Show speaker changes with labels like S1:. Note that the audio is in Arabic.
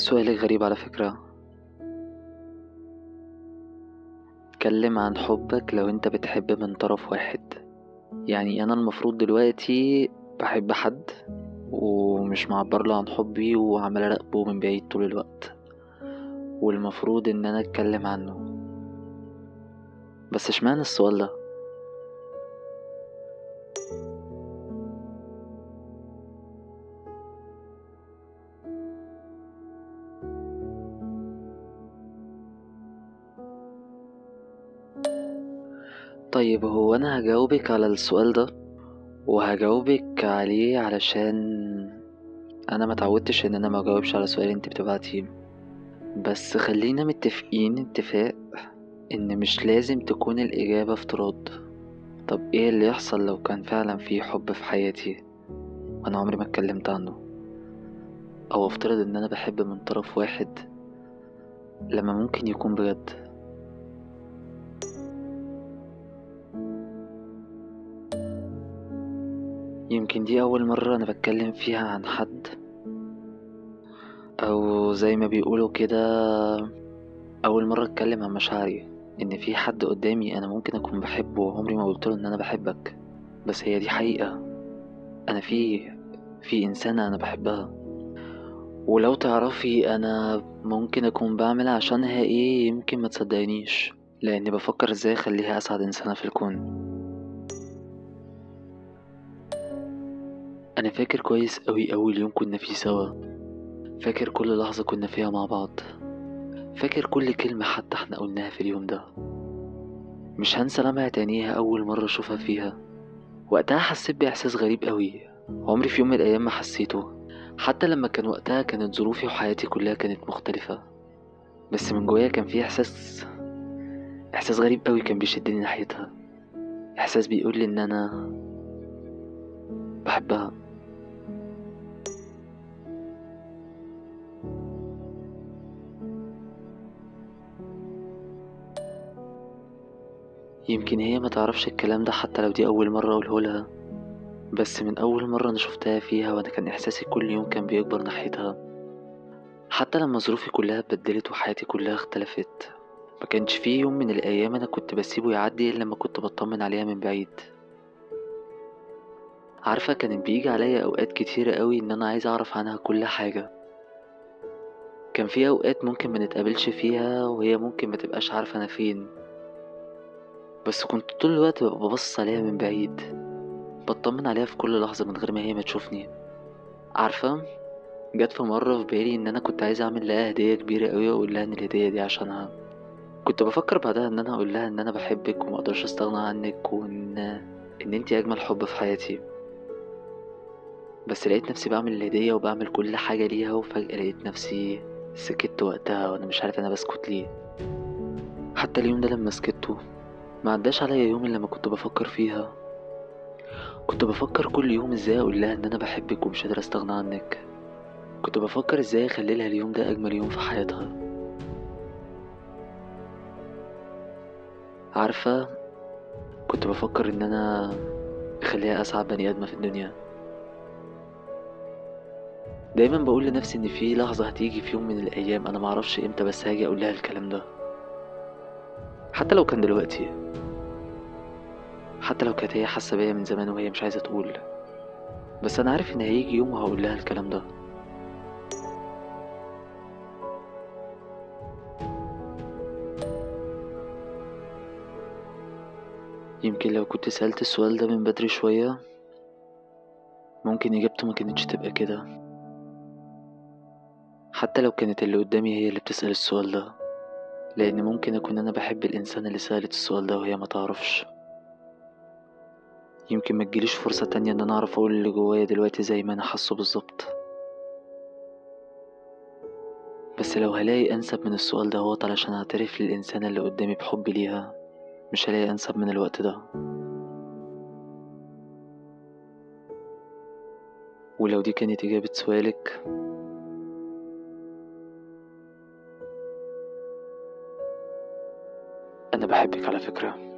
S1: سؤالك غريب على فكرة. اتكلم عن حبك لو انت بتحب من طرف واحد. يعني أنا المفروض دلوقتي بحب حد ومش معبرله عن حبي وعمال أراقبه من بعيد طول الوقت. والمفروض إن أنا أتكلم عنه. بس اشمعنى السؤال ده؟ طيب هو أنا هجاوبك على السؤال ده وهجاوبك عليه علشان أنا ما اتعودتش إن أنا ما أجاوبش على سؤال أنت بتبعتيه. بس خلينا متفقين اتفاق إن مش لازم تكون الإجابة افتراض. طب إيه اللي يحصل لو كان فعلا في حب في حياتي وأنا عمري ما اتكلمت عنه؟ أو أفترض إن أنا بحب من طرف واحد لما ممكن يكون بجد. يمكن دي أول مرة أنا بتكلم فيها عن حد. أو زي ما بيقولوا كده أول مرة أتكلم عن مشاعري. إن في حد قدامي أنا ممكن أكون بحبه وعمري ما قلتله إن أنا بحبك. بس هي دي حقيقة. أنا في في إنسانة أنا بحبها. ولو تعرفي أنا ممكن أكون بعمل عشانها إيه يمكن ما تصدقنيش. لأني بفكر إزاي أخليها أسعد إنسانة في الكون. أنا فاكر كويس أوي أول يوم كنا فيه سوا. فاكر كل لحظة كنا فيها مع بعض. فاكر كل كلمة حتى إحنا قلناها في اليوم ده. مش هنسى لمعة عينيها أول مرة أشوفها فيها. وقتها حسيت بإحساس غريب أوي. عمري في يوم من الأيام ما حسيته. حتى لما كان وقتها كانت ظروفي وحياتي كلها كانت مختلفة. بس من جوايا كان في إحساس إحساس غريب أوي كان بيشدني ناحيتها. إحساس بيقولي إن أنا بحبها. يمكن هي ما تعرفش الكلام ده حتى لو دي أول مرة أقوله لها. بس من أول مرة أنا شفتها فيها وأنا كان إحساسي كل يوم كان بيكبر ناحيتها. حتى لما ظروفي كلها اتبدلت وحياتي كلها اختلفت ما كانش في يوم من الأيام أنا كنت بسيبه يعدي إلا لما كنت بطمن عليها من بعيد. عارفة كانت بيجي عليا أوقات كتيرة قوي إن أنا عايز أعرف عنها كل حاجة. كان في أوقات ممكن منتقابلش فيها وهي ممكن متبقاش عارفة أنا فين. بس كنت طول الوقت ببص عليها من بعيد. بطمن عليها في كل لحظة من غير ما هي ما تشوفني. عارفة جت في مرة في بالي إن أنا كنت عايز أعمل لها هدية كبيرة أوي وأقول لها إن الهدية دي عشانها. كنت بفكر بعدها إن أنا أقول لها إن أنا بحبك ومقدرش أستغنى عنك وإن إن أنتي أجمل حب في حياتي. بس لقيت نفسي بعمل الهدية وبعمل كل حاجة ليها وفجأة لقيت نفسي سكت وقتها وأنا مش عارف أنا بسكت ليه. حتى اليوم ده لما سكته ما عداش عليا يوم إلا لما كنت بفكر فيها. كنت بفكر كل يوم إزاي أقول لها إن أنا بحبك ومش قادر أستغنى عنك. كنت بفكر إزاي أخلي لها اليوم ده أجمل يوم في حياتها. عارفة كنت بفكر إن أنا أخليها اسعد بني آدمة في الدنيا. دايما بقول لنفسي إن في لحظة هتيجي في يوم من الأيام أنا معرفش إمتى بس هاجي أقول لها الكلام ده. حتى لو كان دلوقتي حتى لو كانت هي حاسة بيا من زمان وهي مش عايزة تقول بس أنا عارف إن هيجي يوم وهقول لها الكلام ده. يمكن لو كنت سألت السؤال ده من بدري شوية ممكن إجابته ما كانتش تبقى كده. حتى لو كانت اللي قدامي هي اللي بتسأل السؤال ده. لأن ممكن أكون أنا بحب الإنسان اللي سألت السؤال ده وهي ما تعرفش. يمكن ما تجيليش فرصة تانية إن أنا أعرف أقول اللي جوايا دلوقتي زي ما أنا حاسه بالظبط. بس لو هلاقي أنسب من السؤال ده هوت علشان أعترف للإنسانة اللي قدامي بحبي ليها مش هلاقي أنسب من الوقت ده. ولو دي كانت إجابة سؤالك أنا بحبك على فكرة.